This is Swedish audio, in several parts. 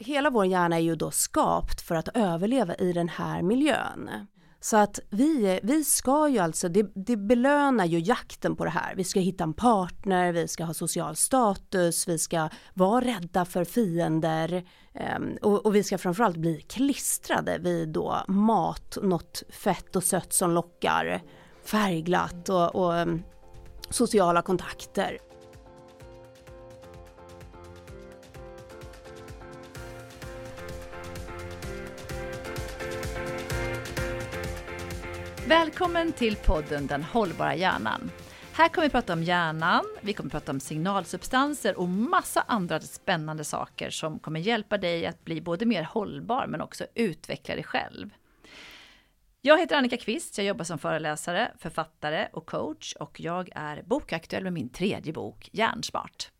hela vår hjärna är ju då skapt för att överleva i den här miljön. Så att vi, vi ska ju alltså, det, det belönar ju jakten på det här. Vi ska hitta en partner, vi ska ha social status, vi ska vara rädda för fiender ehm, och, och, vi ska framförallt bli klistrade vid då mat, något fett och sött som lockar, färgglatt och, och ehm, sociala kontakter. Välkommen till podden Den hållbara hjärnan. Här kommer vi prata om hjärnan, vi kommer prata om signalsubstanser och massa andra spännande saker som kommer hjälpa dig att bli både mer hållbar men också utveckla dig själv. Jag heter Annika Kvist, jag jobbar som föreläsare, författare och coach och jag är bokaktuell med min tredje bok Hjärnsmart.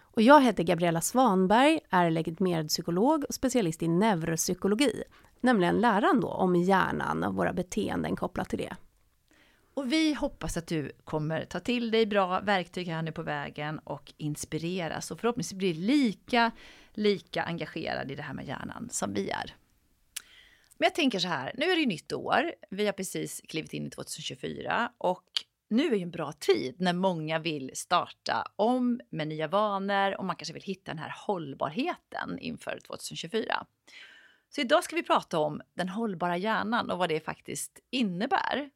Och jag heter Gabriella Svanberg, är legitimerad psykolog och specialist i neuropsykologi nämligen läran då om hjärnan och våra beteenden kopplat till det. Och vi hoppas att du kommer ta till dig bra verktyg här nu på vägen och inspireras och förhoppningsvis blir lika, lika engagerad i det här med hjärnan som vi är. Men jag tänker så här, nu är det ju nytt år. Vi har precis klivit in i 2024 och nu är ju en bra tid när många vill starta om med nya vanor och man kanske vill hitta den här hållbarheten inför 2024. Så idag ska vi prata om den hållbara hjärnan och vad det faktiskt innebär.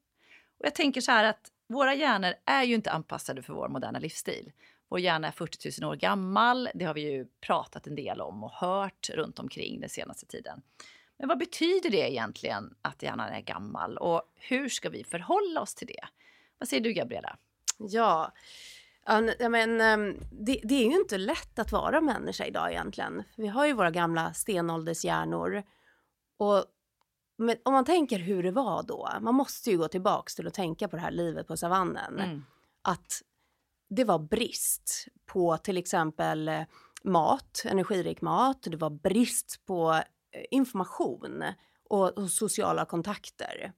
Och jag tänker så här att våra hjärnor är ju inte anpassade för vår moderna livsstil. Vår hjärna är 40 000 år gammal. Det har vi ju pratat en del om och hört runt omkring den senaste tiden. Men vad betyder det egentligen att hjärnan är gammal och hur ska vi förhålla oss till det? Vad säger du Gabriella? Ja, Ja, men, ehm, det, det, är ju inte lätt att vara människa idag egentligen. Vi har ju våra gamla stenåldershjärnor. Och men om man tänker hur det var då, man måste ju gå tillbaks till att tänka på det här livet på savannen. Mm. Att det var brist på till exempel eh, mat, energirik mat, det var brist på eh, information och, och sociala kontakter.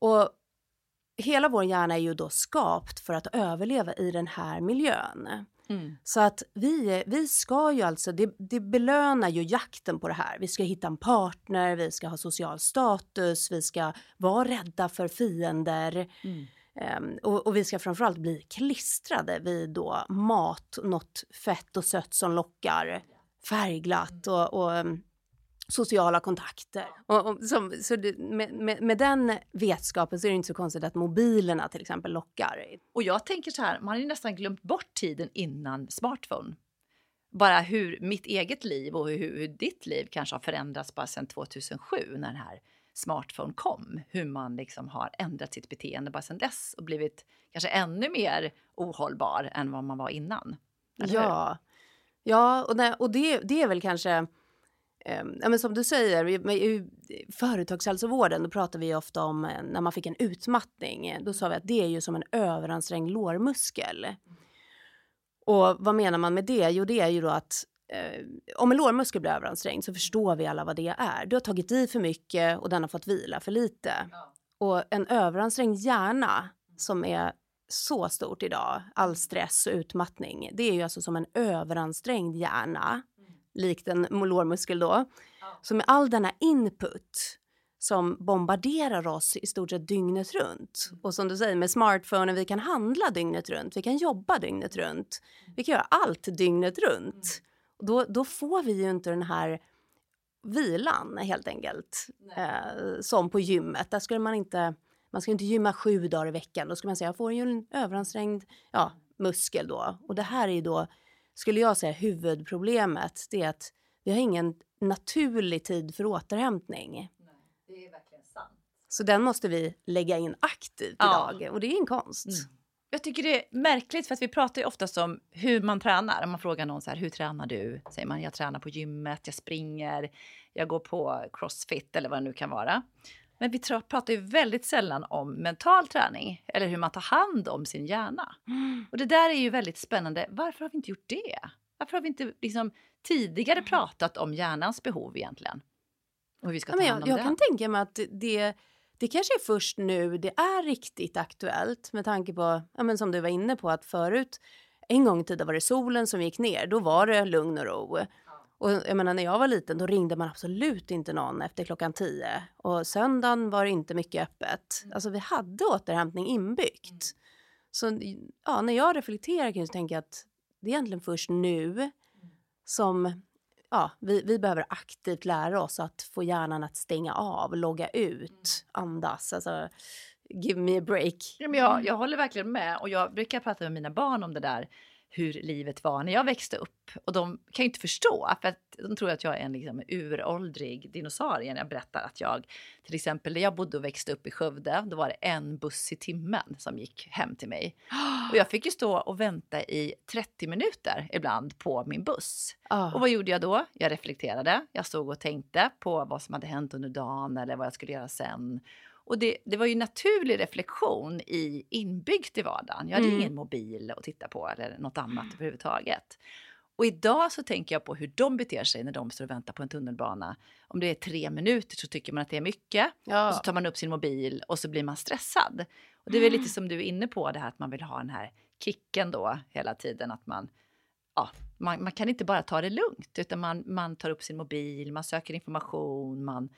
Och hela vår hjärna är ju då skapt för att överleva i den här miljön. Mm. Så att vi, vi ska ju alltså, det, det belönar ju jakten på det här. Vi ska hitta en partner, vi ska ha social status, vi ska vara rädda för fiender. Mm. Um, och, och, vi ska framförallt bli klistrade vid då mat, något fett och sött som lockar, färgglatt och, och um, sociala kontakter. Och, och som, så det, med, med, med, den vetskapen så är det inte så konstigt att mobilerna till exempel lockar. Och jag tänker så här, man har ju nästan glömt bort tiden innan smartphone. Bara hur mitt eget liv och hur, hur ditt liv kanske har förändrats bara sedan 2007 när den här smartphone kom. Hur man liksom har ändrat sitt beteende bara sedan dess och blivit kanske ännu mer ohållbar än vad man var innan. Ja, ja och, det, och det, det är väl kanske ja, men som du säger, i företagshälsovården då pratar vi ofta om eh, när man fick en utmattning. Då sa vi att det är ju som en överansträngd lårmuskel. Och vad menar man med det? Jo, det är ju då att eh, om en lårmuskel blir överansträngd så förstår vi alla vad det är. Du har tagit i för mycket och den har fått vila för lite. Och en överansträngd hjärna som är så stort idag, all stress och utmattning, det är ju alltså som en överansträngd hjärna likt en lårmuskel då. Så med all denna input som bombarderar oss i stort sett dygnet runt. Mm. Och som du säger med smartphonen, vi kan handla dygnet runt, vi kan jobba dygnet runt. Vi kan göra allt dygnet runt. Mm. Då, då får vi ju inte den här vilan helt enkelt. Eh, som på gymmet, där skulle man inte, man ska inte gymma sju dagar i veckan. Då skulle man säga, jag får ju en överansträngd ja, muskel då. Och det här är ju då skulle jag säga huvudproblemet, det är att vi har ingen naturlig tid för återhämtning. Nej, det är verkligen sant. Så den måste vi lägga in aktivt ja. idag och det är en konst. Mm. Jag tycker det är märkligt för att vi pratar ju oftast om hur man tränar. Om man frågar någon så här, hur tränar du? Säger man, jag tränar på gymmet, jag springer, jag går på crossfit eller vad det nu kan vara. Men vi pratar ju väldigt sällan om mental träning eller hur man tar hand om sin hjärna. Mm. Och det där är ju väldigt spännande. Varför har vi inte gjort det? Varför har vi inte liksom tidigare mm. pratat om hjärnans behov egentligen? Och hur vi ska ta ja, hand om jag, det? Jag kan tänka mig att det, det kanske är först nu det är riktigt aktuellt med tanke på, ja, men som du var inne på, att förut en gång i tiden var det solen som gick ner, då var det lugn och ro. Och jag menar när jag var liten då ringde man absolut inte någon efter klockan tio. Och söndagen var det inte mycket öppet. Alltså vi hade återhämtning inbyggt. Så ja, när jag reflekterar kring det så tänker jag att det är egentligen först nu som ja, vi, vi behöver aktivt lära oss att få hjärnan att stänga av, logga ut, andas. Alltså, give me a break. Ja, men jag, jag håller verkligen med och jag brukar prata med mina barn om det där hur livet var när jag växte upp. Och de kan ju inte förstå, för att de tror att jag är en liksom uråldrig dinosaurie när jag berättar att jag, till exempel där jag bodde och växte upp i Skövde, då var det en buss i timmen som gick hem till mig. Och jag fick ju stå och vänta i 30 minuter ibland på min buss. Oh. Och vad gjorde jag då? Jag reflekterade, jag stod och tänkte på vad som hade hänt under dagen eller vad jag skulle göra sen. Och det, det var ju naturlig reflektion i, inbyggt i vardagen. Jag hade Mm. ingen mobil att titta på eller något annat överhuvudtaget. Och idag så tänker jag på hur de beter sig när de står och väntar på en tunnelbana. Om det är tre minuter så tycker man att det är mycket. Ja. Och så tar man upp sin mobil och så blir man stressad. Och det är väl lite som du är inne på, det här att man vill ha den här kicken då hela tiden. Att man, ja, man, man kan inte bara ta det lugnt, utan man, man tar upp sin mobil, man söker information, man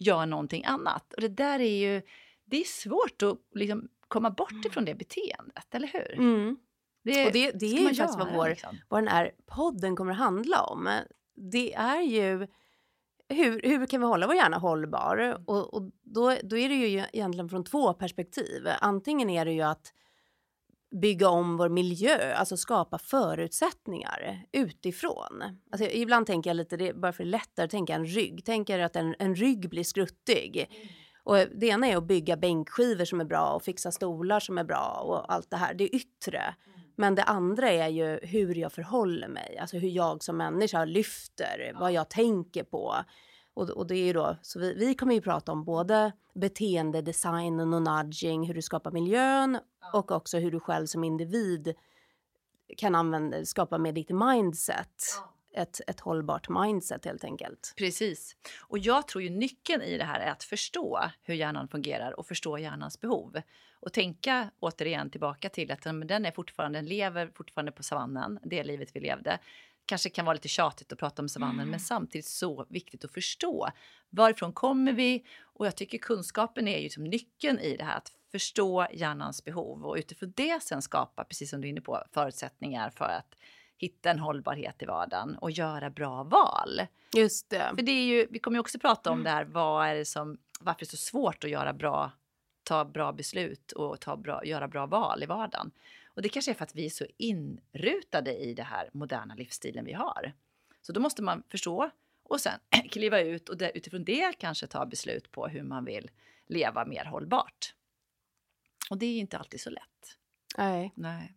gör någonting annat. Och det där är ju, det är svårt att liksom komma bort ifrån det beteendet, eller hur? Mm. Det, Och det, det är ju faktiskt vad, vår, liksom. vad den här podden kommer att handla om. Det är ju hur, hur kan vi hålla vår hjärna hållbar? Och, och då, då är det ju egentligen från två perspektiv. Antingen är det ju att bygga om vår miljö, alltså skapa förutsättningar utifrån. Alltså, ibland tänker jag lite, det är bara för lättare att tänka en rygg. Tänker att en, en rygg blir skruttig. Och det ena är att bygga bänkskivor som är bra och fixa stolar som är bra och allt det här. Det är yttre. Men det andra är ju hur jag förhåller mig, alltså hur jag som människa lyfter, vad jag tänker på. Och, och det är då, så vi, vi kommer ju prata om både beteendedesign och nudging, hur du skapar miljön och också hur du själv som individ kan använda, skapa med ditt mindset. Ett, ett hållbart mindset helt enkelt. Precis. Och jag tror ju nyckeln i det här är att förstå hur hjärnan fungerar och förstå hjärnans behov. Och tänka återigen tillbaka till att men den är fortfarande, den lever fortfarande på savannen, det livet vi levde. Kanske kan vara lite tjatigt att prata om savannen, men samtidigt så viktigt att förstå. Varifrån kommer vi? Och jag tycker kunskapen är ju som nyckeln i det här, att förstå hjärnans behov och utifrån det sen skapa, precis som du är inne på, förutsättningar för att hitta en hållbarhet i vardagen och göra bra val. Just det. För det är ju, vi kommer ju också prata om det här, vad är det som, varför det är så svårt att göra bra, ta bra beslut och ta bra, göra bra val i vardagen. Och det kanske är för att vi är så inrutade i det här moderna livsstilen vi har. Så då måste man förstå och sen kliva ut och det, utifrån det kanske ta beslut på hur man vill leva mer hållbart. Och det är inte alltid så lätt. Nej. Nej.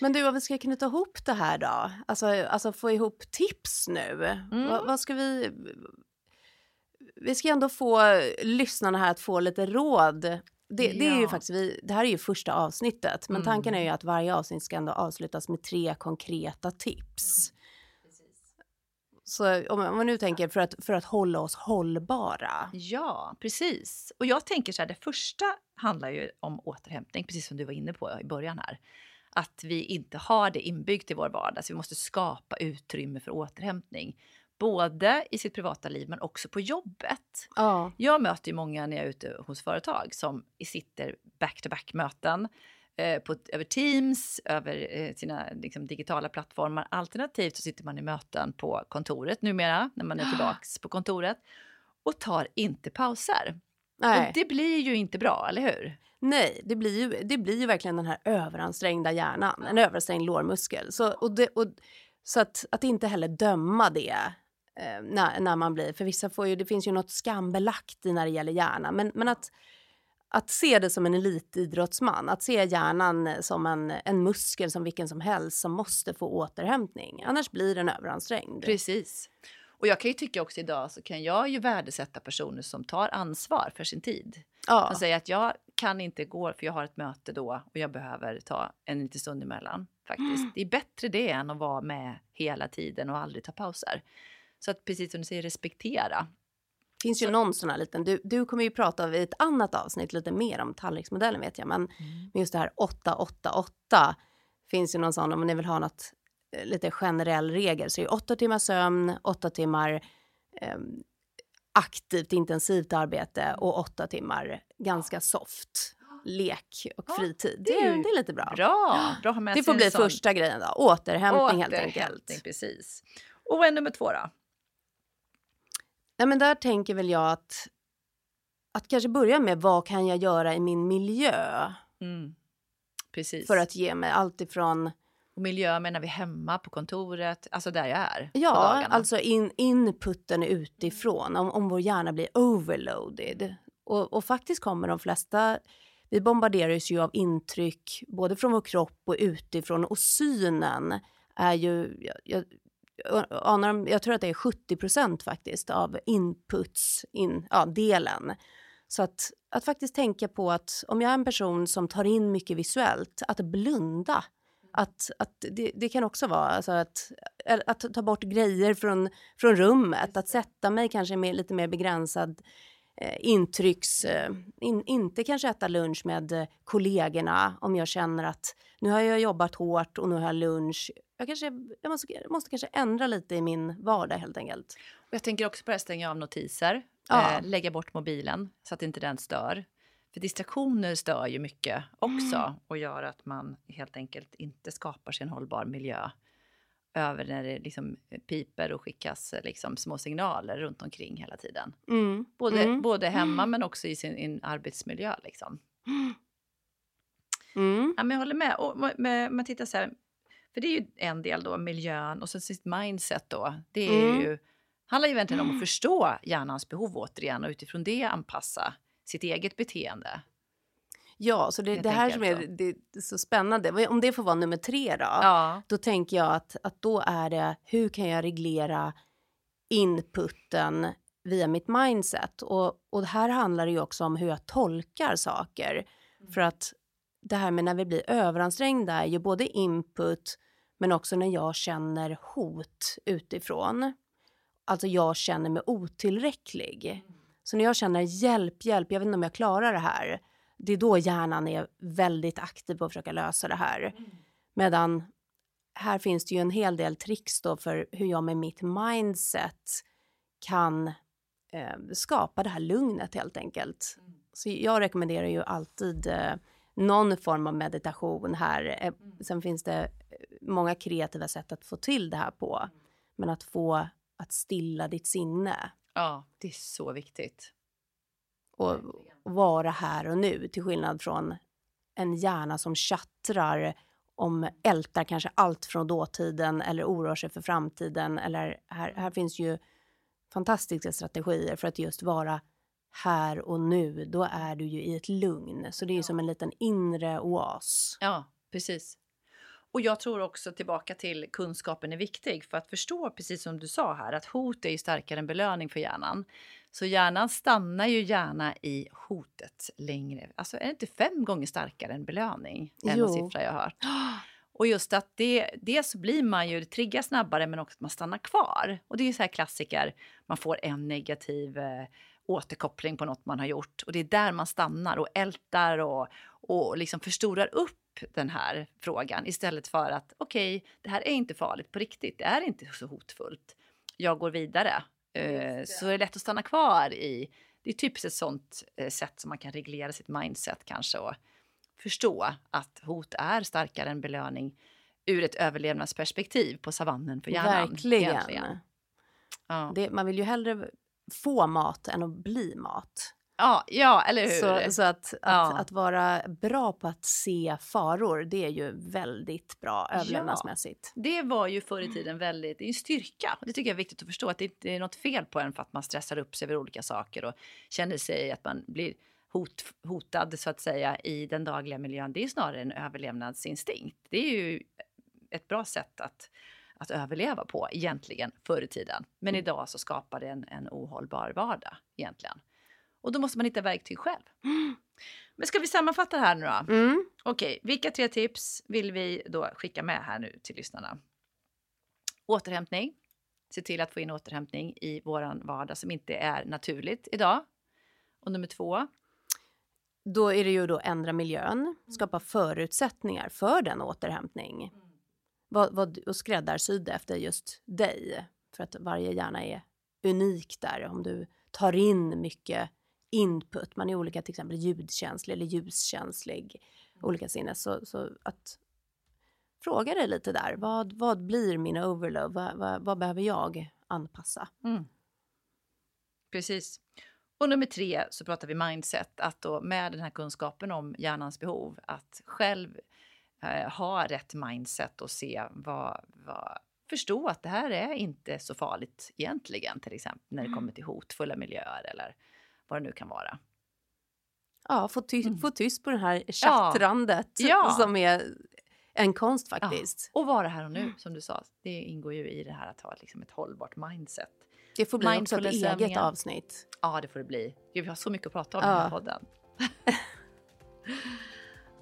Men du, om vi ska knyta ihop det här då? Alltså, alltså få ihop tips nu. Mm. Vad, vad ska vi... Vi ska ändå få lyssnarna här att få lite råd. Det, det är ju faktiskt, vi, det här är ju första avsnittet, men Mm. tanken är ju att varje avsnitt ska ändå avslutas med tre konkreta tips. Så om, om man nu tänker för att, för att hålla oss hållbara. Ja, precis. Och jag tänker så här, det första handlar ju om återhämtning, precis som du var inne på i början här. Att vi inte har det inbyggt i vår vardag, så vi måste skapa utrymme för återhämtning. Både i sitt privata liv men också på jobbet. Ja. Jag möter ju många när jag är ute hos företag som sitter back-to-back-möten eh, på, över Teams, över eh, sina liksom, digitala plattformar. Alternativt så sitter man i möten på kontoret numera, när man är tillbaks på kontoret och tar inte pauser. Nej. Och det blir ju inte bra, eller hur? Nej, det blir, ju, det blir ju verkligen den här överansträngda hjärnan, en överansträngd lårmuskel. Så, och det, och, så att, att inte heller döma det eh, när, när man blir, för vissa får ju, det finns ju något skambelagt i när det gäller hjärnan, men, men att, att se det som en elitidrottsman, att se hjärnan som en, en muskel som vilken som helst som måste få återhämtning, annars blir den överansträngd. Precis. Och jag kan ju tycka också idag så kan jag ju värdesätta personer som tar ansvar för sin tid. Ja, Som säger att jag kan inte gå för jag har ett möte då och jag behöver ta en liten stund emellan. Faktiskt. Det är bättre det än att vara med hela tiden och aldrig ta pauser. Så att precis som du säger, respektera. finns ju någon sån här liten, du, du kommer ju prata i ett annat avsnitt lite mer om tallriksmodellen vet jag, men Men just det här 888 finns ju någon sån om ni vill ha något eh, lite generell regel så är det åtta timmar sömn, åtta timmar eh, aktivt intensivt arbete och åtta timmar ganska soft lek och Ja, fritid. det Det, det är lite bra. Bra! bra Det får bli sån första grejen då. Återhämtning, helt återhämtning, enkelt. Precis. Och vad är nummer två då? Nej, men där tänker väl jag att, att kanske börja med vad kan jag göra i min miljö Mm. Precis. för att ge mig allt ifrån Och miljö menar vi hemma, på kontoret, alltså där jag är Ja, alltså in, inputen utifrån, om, om vår hjärna blir overloaded. Och, och faktiskt kommer de flesta, vi bombarderas ju av intryck både från vår kropp och utifrån och synen är ju, jag, jag, anar, jag tror att det är 70 procent faktiskt av inputs, in, ja, delen. Så att, att faktiskt tänka på att om jag är en person som tar in mycket visuellt, att blunda. Att, att det, det kan också vara alltså att, att ta bort grejer från, från rummet, att sätta mig kanske med lite mer begränsad eh, intrycks... Eh, in, inte kanske äta lunch med kollegorna om jag känner att nu har jag jobbat hårt och nu har jag lunch. Jag, kanske, jag måste, jag måste kanske ändra lite i min vardag helt enkelt. Och jag tänker också på här stänga av notiser, Ja. eh, lägga bort mobilen så att inte den stör. För distraktioner stör ju mycket också Mm. och gör att man helt enkelt inte skapar sig en hållbar miljö över när det liksom piper och skickas eh, liksom små signaler runt omkring hela tiden. Mm. Både, Mm. både hemma men också i sin in arbetsmiljö. Liksom. Mm. Ja, men jag håller med. Och med, med, man tittar så här, för det är ju en del då, miljön och sen sitt mindset då. Det är Mm. ju, handlar ju egentligen om att förstå hjärnans behov återigen och utifrån det anpassa sitt eget beteende. Ja, så det, det här som är, det är så spännande. Om det får vara nummer tre då. Ja. Då tänker jag att, att då är det hur kan jag reglera inputen via mitt mindset. Och, och här handlar det ju också om hur jag tolkar saker. För att det här med när vi blir överansträngda är ju både input men också när jag känner hot utifrån. Alltså jag känner mig otillräcklig. Så när jag känner hjälp, hjälp, jag vet inte om jag klarar det här. Det är då hjärnan är väldigt aktiv på att försöka lösa det här. Medan här finns det ju en hel del tricks då för hur jag med mitt mindset kan eh, skapa det här lugnet helt enkelt. Så jag rekommenderar ju alltid eh, någon form av meditation här. Eh, sen finns det eh, många kreativa sätt att få till det här på. Men att få att stilla ditt sinne ja, det är så viktigt. och vara här och nu till skillnad från en hjärna som tjattrar om ältar kanske allt från dåtiden eller oroar sig för framtiden. Eller här, här finns ju fantastiska strategier för att just vara här och nu. Då är du ju i ett lugn. Så det är ju som en liten inre oas. Ja, precis. Och jag tror också tillbaka till kunskapen är viktig för att förstå, precis som du sa här, att hot är ju starkare än belöning för hjärnan. Så hjärnan stannar ju gärna i hotet längre. Alltså är det inte fem gånger starkare än belöning? Någon Jo. siffra jag hört. Och just att det, det så blir man ju, det triggar snabbare men också att man stannar kvar. Och det är ju så här klassiker, man får en negativ eh, återkoppling på något man har gjort och det är där man stannar och ältar och, och liksom förstorar upp den här frågan istället för att okej, det här är inte farligt på riktigt, det är inte så hotfullt. Jag går vidare. Eh, så är det lätt att stanna kvar i, det är typiskt ett sånt eh, sätt som man kan reglera sitt mindset kanske och förstå att hot är starkare än belöning ur ett överlevnadsperspektiv på savannen för hjärnan. Verkligen. Ja. Det, man vill ju hellre få mat än att bli mat. Ja, ja, eller hur? Så, så att, att, Ja. att vara bra på att se faror, det är ju väldigt bra Ja. överlevnadsmässigt. Det var ju förr i tiden väldigt, det är en styrka. Det tycker jag är viktigt att förstå att det inte är något fel på en för att man stressar upp sig över olika saker och känner sig att man blir hot, hotad så att säga i den dagliga miljön. Det är snarare en överlevnadsinstinkt. Det är ju ett bra sätt att, att överleva på egentligen förr i tiden. Men idag så skapar det en, en ohållbar vardag egentligen. Och då måste man hitta verktyg själv. Men ska vi sammanfatta det här nu då? Mm. Okej, vilka tre tips vill vi då skicka med här nu till lyssnarna? Återhämtning. Se till att få in återhämtning i våran vardag som inte är naturligt idag. Och nummer två. Då är det ju då ändra miljön, skapa förutsättningar för den återhämtning. Vad, vad, och skräddarsydda efter just dig. För att varje hjärna är unik där. Om du tar in mycket input, man är olika till exempel ljudkänslig eller ljuskänslig, olika sinnen. Så, så att fråga dig lite där, vad, vad blir min overload? Vad, vad, vad behöver jag anpassa? Mm. Precis. Och nummer tre så pratar vi mindset, att då med den här kunskapen om hjärnans behov, att själv eh, ha rätt mindset och se vad, vad, förstå att det här är inte så farligt egentligen, till exempel när det kommer till hotfulla miljöer eller vad det nu kan vara. Ja, få, ty mm. få tyst på det här chattrandet ja. som är en konst faktiskt. Ja. Och vara här och nu, som du sa. Det ingår ju i det här att ha liksom ett hållbart mindset. Det får bli också ett eget avsnitt. Ja, det får det bli. Gud, vi har så mycket att prata om ja. i den här podden.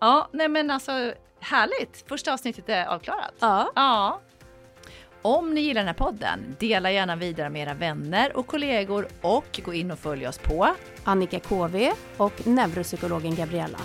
ja, nej men alltså härligt. Första avsnittet är avklarat. Ja. ja. Om ni gillar den här podden, dela gärna vidare med era vänner och kollegor och gå in och följ oss på Annika KV och neuropsykologen Gabriella.